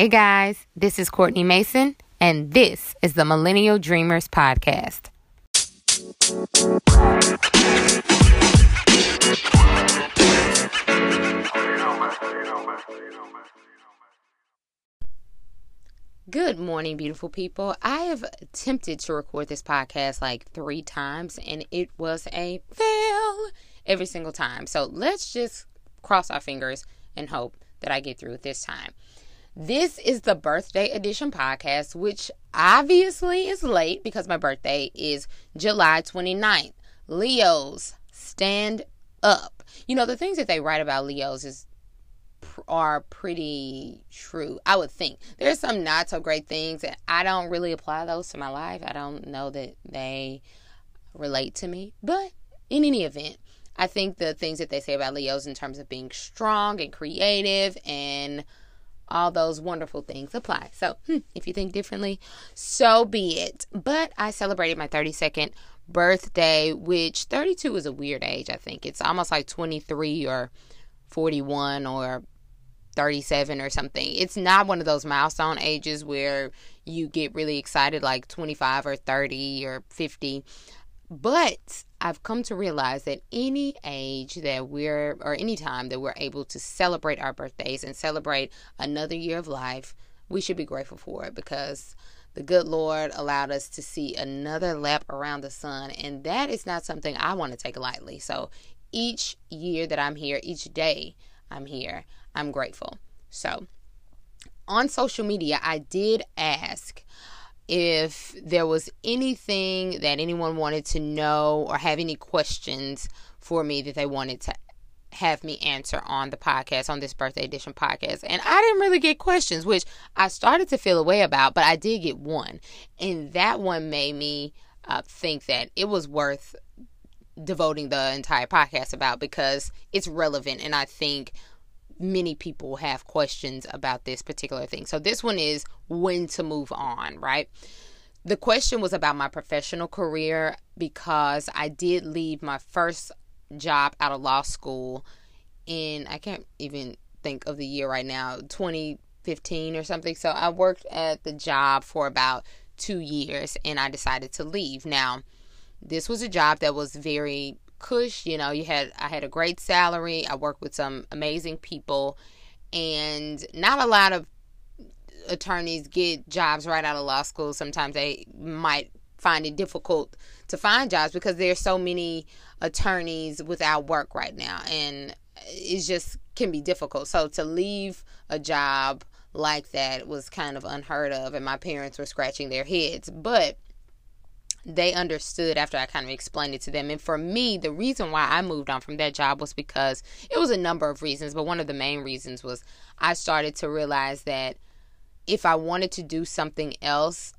Hey guys, this is Courtney Mason, and this is the Millennial Dreamers Podcast. Good morning, beautiful people. I have attempted to record this podcast like three times, and it was a fail every single time. So let's just cross our fingers and hope that I get through it this time. This is the birthday edition podcast, which obviously is late because my birthday is July 29th. Leos, stand up. You know, the things that they write about Leos is are pretty true. I would think there's some not so great things, and I don't really apply those to my life. I don't know that they relate to me, but in any event, I think the things that they say about Leos in terms of being strong and creative and all those wonderful things apply. So, hmm, if you think differently, so be it. But I celebrated my 32nd birthday, which 32 is a weird age, I think. It's almost like 23 or 41 or 37 or something. It's not one of those milestone ages where you get really excited like 25 or 30 or 50. But I've come to realize that any age that we're, or any time that we're able to celebrate our birthdays and celebrate another year of life, we should be grateful for it because the good Lord allowed us to see another lap around the sun. And that is not something I want to take lightly. So each year that I'm here, each day I'm here, I'm grateful. So on social media, I did ask if there was anything that anyone wanted to know or have any questions for me that they wanted to have me answer on the podcast, on this birthday edition podcast. And I didn't really get questions, which I started to feel a way about, but I did get one. And that one made me uh, think that it was worth devoting the entire podcast about because it's relevant. And I think many people have questions about this particular thing. So this one is when to move on, right? The question was about my professional career because I did leave my first job out of law school in I can't even think of the year right now, 2015 or something. So I worked at the job for about 2 years and I decided to leave. Now, this was a job that was very cush you know you had i had a great salary. I worked with some amazing people. And not a lot of attorneys get jobs right out of law school. Sometimes they might find it difficult to find jobs because there's so many attorneys without work right now. And it just can be difficult. So to leave a job like that was kind of unheard of and my parents were scratching their heads. But they understood after I kind of explained it to them. And for me, the reason why I moved on from that job was because it was a number of reasons, but one of the main reasons was I started to realize that if I wanted to do something else,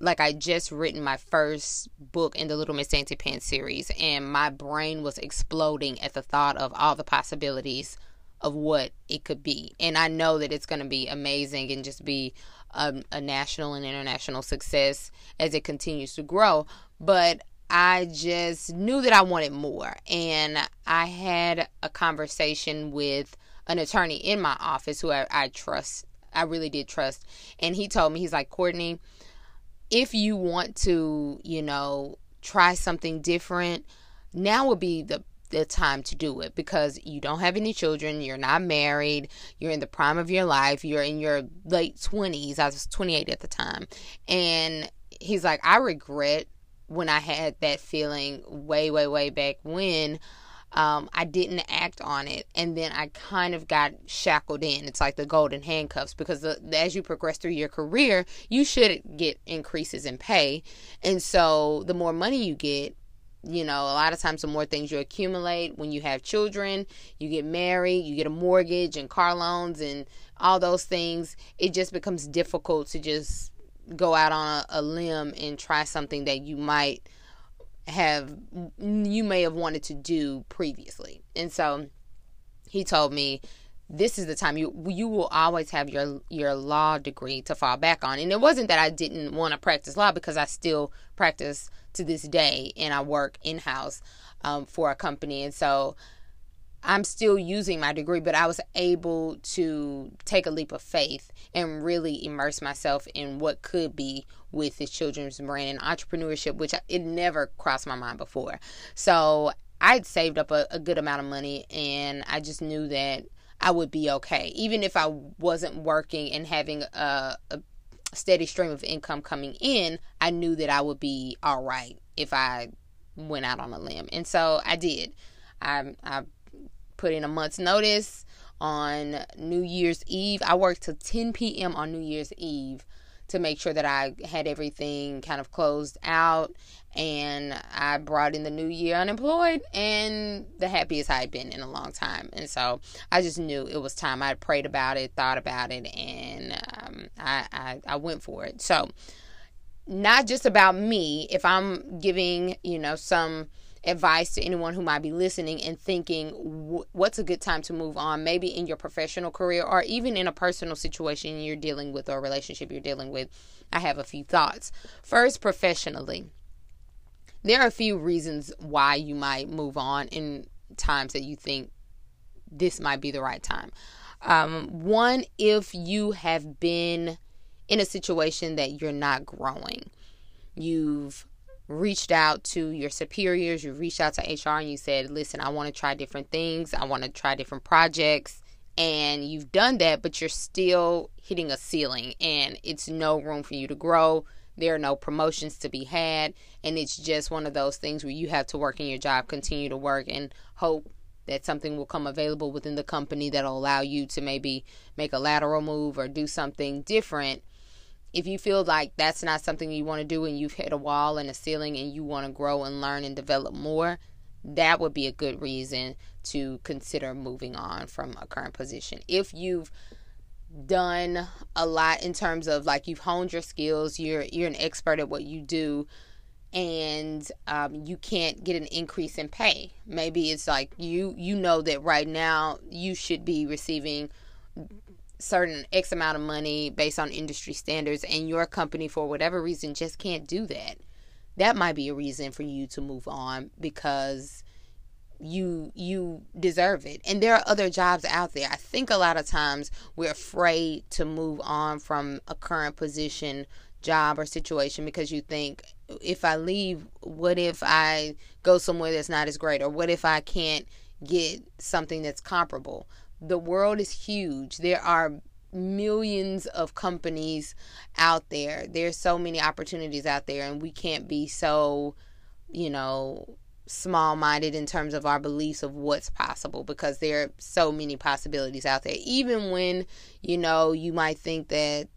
like I just written my first book in the Little Miss Dainty Pants series, and my brain was exploding at the thought of all the possibilities of what it could be. And I know that it's going to be amazing and just be a, a national and international success as it continues to grow. But I just knew that I wanted more. And I had a conversation with an attorney in my office who I, I, trust. I really did trust. And he told me, he's like, Courtney, if you want to, you know, try something different, now would be the the time to do it because you don't have any children, you're not married, you're in the prime of your life, you're in your late 20s. I was 28 at the time. And he's like, I regret when I had that feeling way, way, way back when. Um, I didn't act on it, and then I kind of got shackled in. It's like the golden handcuffs because the, as you progress through your career, you should get increases in pay, and so the more money you get, you know, a lot of times the more things you accumulate when you have children, you get married, you get a mortgage and car loans and all those things, it just becomes difficult to just go out on a, a limb and try something that you might have you may have wanted to do previously. And so he told me this is the time you you will always have your your law degree to fall back on. And it wasn't that I didn't want to practice law because I still practice to this day and I work in house um, for a company. And so I'm still using my degree, but I was able to take a leap of faith and really immerse myself in what could be with this children's brand and entrepreneurship, which it never crossed my mind before. So I'd saved up a, a good amount of money and I just knew that I would be okay. Even if I wasn't working and having a, a steady stream of income coming in, I knew that I would be all right if I went out on a limb. And so I did. I, I put in a month's notice on New Year's Eve. I worked till 10 p.m. on New Year's Eve to make sure that I had everything kind of closed out. And I brought in the new year unemployed and the happiest I had been in a long time. And so I just knew it was time. I prayed about it, thought about it, and um, I, I, I went for it. So, not just about me, if I'm giving, you know, some advice to anyone who might be listening and thinking what's a good time to move on? Maybe in your professional career or even in a personal situation you're dealing with or a relationship you're dealing with. I have a few thoughts. First professionally there are a few reasons why you might move on in times that you think this might be the right time. Um, one if you have been in a situation that you're not growing. You've reached out to your superiors, you reached out to HR and you said, listen, I want to try different things, I want to try different projects. And you've done that, but you're still hitting a ceiling and it's no room for you to grow. There are no promotions to be had. And it's just one of those things where you have to work in your job, continue to work, and hope that something will come available within the company that'll allow you to maybe make a lateral move or do something different if you feel like that's not something you want to do and you've hit a wall and a ceiling and you want to grow and learn and develop more, that would be a good reason to consider moving on from a current position. If you've done a lot in terms of like you've honed your skills, you're you're an expert at what you do, and um, you can't get an increase in pay. Maybe it's like you you know that right now you should be receiving certain X amount of money based on industry standards, and your company, for whatever reason, just can't do that, that might be a reason for you to move on because you you deserve it. And there are other jobs out there. I think a lot of times we're afraid to move on from a current position job or situation because you think if i leave what if i go somewhere that's not as great? Or what if i can't get something that's comparable the world is huge. There are millions of companies out there. There's so many opportunities out there, and we can't be so, you know, small minded in terms of our beliefs of what's possible because there are so many possibilities out there. Even when, you know, you might think that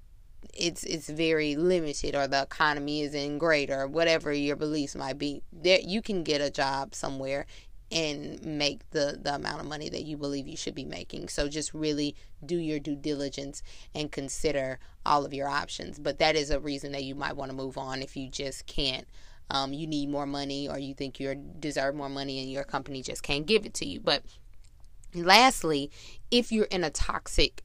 it's it's very limited or the economy isn't great or whatever your beliefs might be there you can get a job somewhere and make the, the amount of money that you believe you should be making. So just really do your due diligence and consider all of your options. But that is a reason that you might want to move on if you just can't. Um, you need more money or you think you deserve more money and your company just can't give it to you. But lastly, if you're in a toxic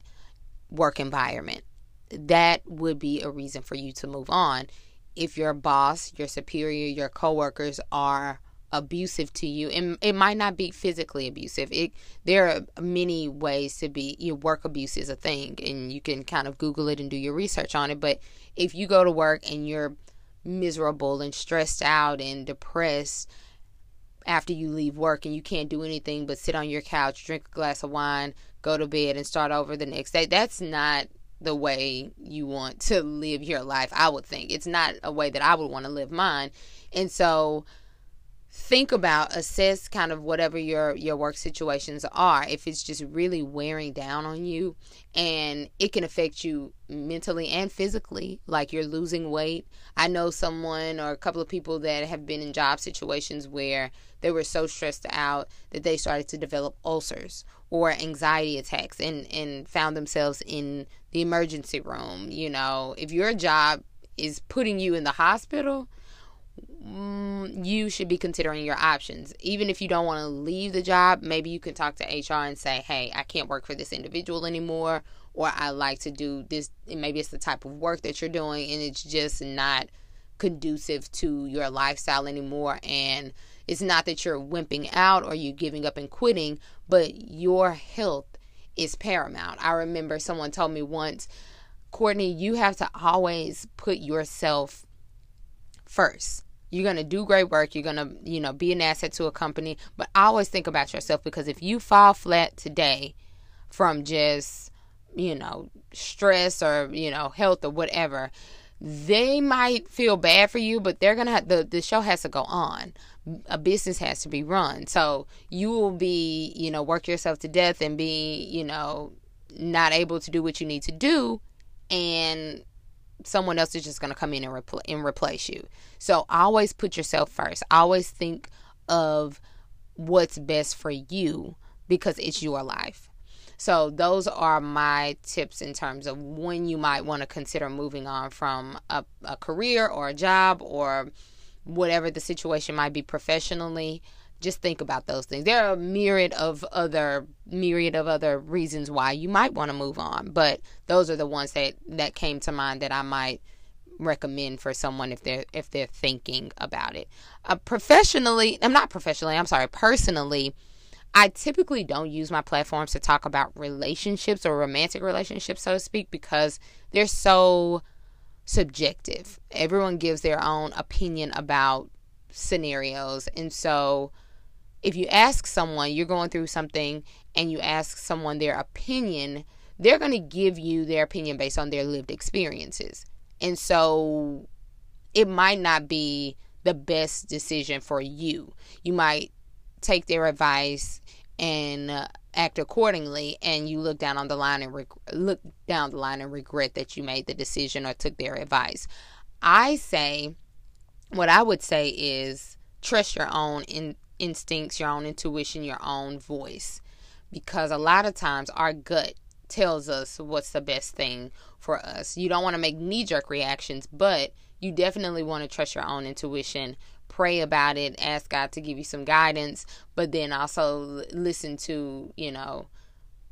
work environment, that would be a reason for you to move on. If your boss, your superior, your coworkers are abusive to you. And it might not be physically abusive. It there are many ways to be your work abuse is a thing and you can kind of google it and do your research on it. But if you go to work and you're miserable and stressed out and depressed after you leave work and you can't do anything but sit on your couch drink a glass of wine go to bed and start over the next day that's not the way you want to live your life i would think. It's not a way that i would want to live mine. And so think about assess kind of whatever your your work situations are. If it's just really wearing down on you and it can affect you mentally and physically like you're losing weight. I know someone or a couple of people that have been in job situations where they were so stressed out that they started to develop ulcers or anxiety attacks and and found themselves in the emergency room. You know if your job is putting you in the hospital mm, you should be considering your options. Even if you don't want to leave the job, maybe you can talk to HR and say, hey, I can't work for this individual anymore, or I like to do this. Maybe it's the type of work that you're doing and it's just not conducive to your lifestyle anymore and it's not that you're wimping out or you're giving up and quitting but your health is paramount i remember someone told me once courtney you have to always put yourself first you're going to do great work you're going to you know be an asset to a company but always think about yourself because if you fall flat today from just you know stress or you know health or whatever they might feel bad for you, but they're gonna have, the the show has to go on. A business has to be run, so you will be you know work yourself to death and be you know not able to do what you need to do, and someone else is just gonna come in and, repl- and replace you. So always put yourself first. Always think of what's best for you because it's your life. So those are my tips in terms of when you might want to consider moving on from a, a career or a job or whatever the situation might be professionally just think about those things. There are a myriad of other myriad of other reasons why you might want to move on, but those are the ones that that came to mind that I might recommend for someone if they're if they're thinking about it. Uh, professionally, I'm not professionally. I'm sorry, personally. I typically don't use my platforms to talk about relationships or romantic relationships, so to speak, because they're so subjective. Everyone gives their own opinion about scenarios. And so if you ask someone, you're going through something, and you ask someone their opinion, they're going to give you their opinion based on their lived experiences. And so it might not be the best decision for you. You might take their advice and uh, act accordingly and you look down on the line and reg- look down the line and regret that you made the decision or took their advice i say what i would say is trust your own in- instincts your own intuition your own voice. Because a lot of times our gut tells us what's the best thing for us. You don't want to make knee-jerk reactions but you definitely want to trust your own intuition pray about it, ask God to give you some guidance, but then also listen to, you know,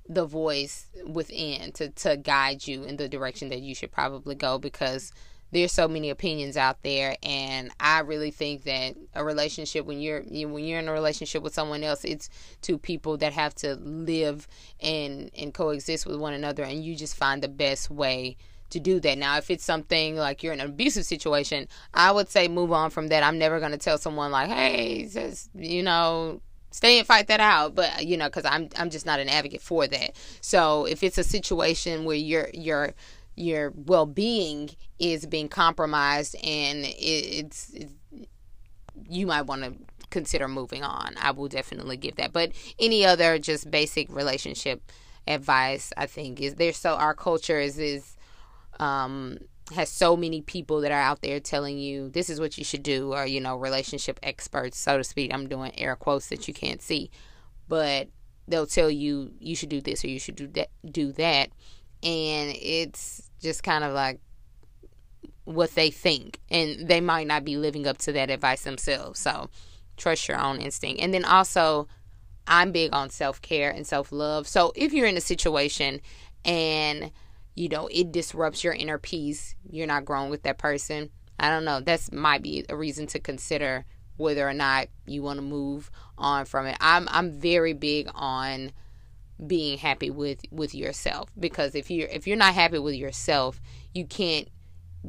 the voice within to, to guide you in the direction that you should probably go because there's so many opinions out there and I really think that a relationship when you're when you're in a relationship with someone else it's two people that have to live and and coexist with one another and you just find the best way to do that. Now, if it's something like you're in an abusive situation, I would say move on from that. I'm never going to tell someone like, "Hey, just, you know, stay and fight that out." But you know, because I'm I'm just not an advocate for that. So if it's a situation where your your your well being is being compromised and it's, it's you might want to consider moving on. I will definitely give that. But any other just basic relationship advice, I think is there. So our culture is is um, has so many people that are out there telling you this is what you should do, or you know, relationship experts, so to speak. I'm doing air quotes that you can't see, but they'll tell you you should do this or you should do that, do that, and it's just kind of like what they think, and they might not be living up to that advice themselves. So trust your own instinct, and then also. I'm big on self care and self love. So if you're in a situation and you know, it disrupts your inner peace. You're not growing with that person. I don't know. That's might be a reason to consider whether or not you want to move on from it. I'm I'm very big on being happy with with yourself because if you're if you're not happy with yourself, you can't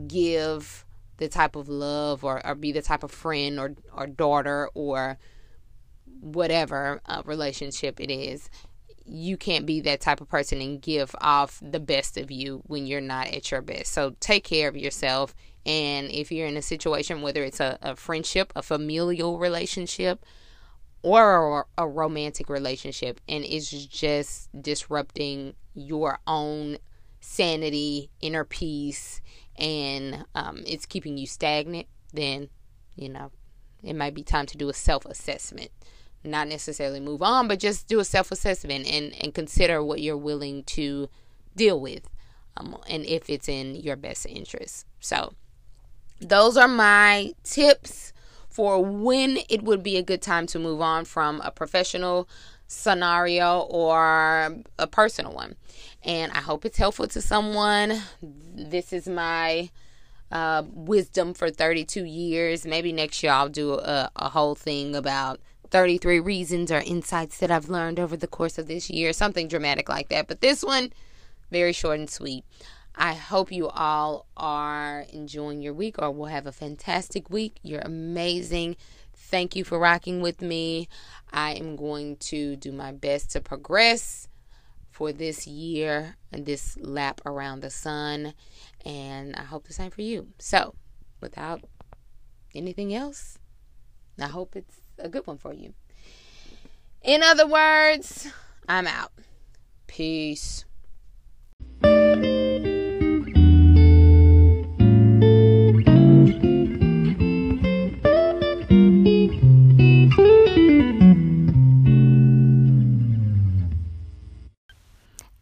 give the type of love or, or be the type of friend or or daughter or whatever uh, relationship it is you can't be that type of person and give off the best of you when you're not at your best. So take care of yourself. And if you're in a situation, whether it's a, a friendship, a familial relationship, or a, a romantic relationship, and it's just disrupting your own sanity, inner peace, and um, it's keeping you stagnant, then, you know, it might be time to do a self assessment not necessarily move on, but just do a self assessment and, and consider what you're willing to deal with um, and if it's in your best interest. So, those are my tips for when it would be a good time to move on from a professional scenario or a personal one. And I hope it's helpful to someone. This is my uh, wisdom for 32 years. Maybe next year I'll do a, a whole thing about 33 reasons or insights that I've learned over the course of this year, something dramatic like that. But this one, very short and sweet. I hope you all are enjoying your week or will have a fantastic week. You're amazing. Thank you for rocking with me. I am going to do my best to progress for this year and this lap around the sun. And I hope the same for you. So, without anything else, I hope it's a good one for you. In other words, I'm out. Peace.